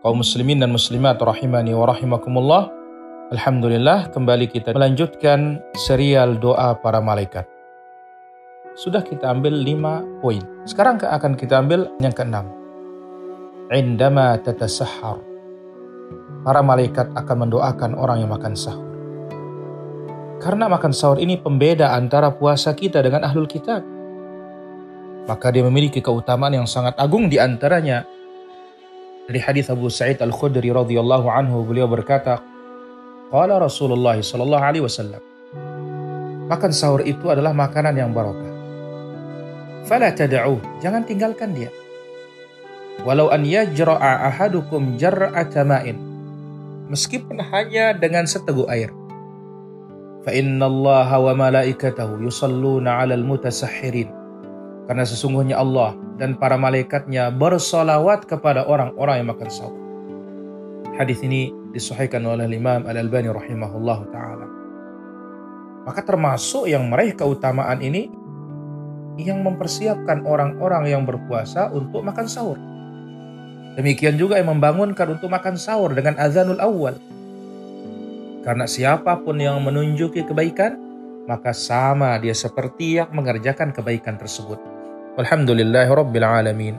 kaum muslimin dan muslimat rahimani wa rahimakumullah. Alhamdulillah kembali kita melanjutkan serial doa para malaikat. Sudah kita ambil lima poin. Sekarang akan kita ambil yang keenam. Indama tatasahhar. Para malaikat akan mendoakan orang yang makan sahur. Karena makan sahur ini pembeda antara puasa kita dengan ahlul kitab. Maka dia memiliki keutamaan yang sangat agung di antaranya dari hadis Abu Sa'id Al-Khudri radhiyallahu anhu beliau berkata, Qala Rasulullah sallallahu alaihi wasallam, makan sahur itu adalah makanan yang barokah. Fala tad'u, jangan tinggalkan dia. Walau an yajra'a ahadukum jar'ata ma'in. Meskipun hanya dengan seteguk air. Fa inna Allah wa malaikatahu yusalluna 'alal mutasahhirin. Karena sesungguhnya Allah dan para malaikatnya bersolawat kepada orang-orang yang makan sahur. Hadis ini disahihkan oleh Imam Al-Albani rahimahullah taala. Maka termasuk yang meraih keutamaan ini yang mempersiapkan orang-orang yang berpuasa untuk makan sahur. Demikian juga yang membangunkan untuk makan sahur dengan azanul awal. Karena siapa pun yang menunjuki kebaikan, maka sama dia seperti yang mengerjakan kebaikan tersebut. والحمد لله رب العالمين.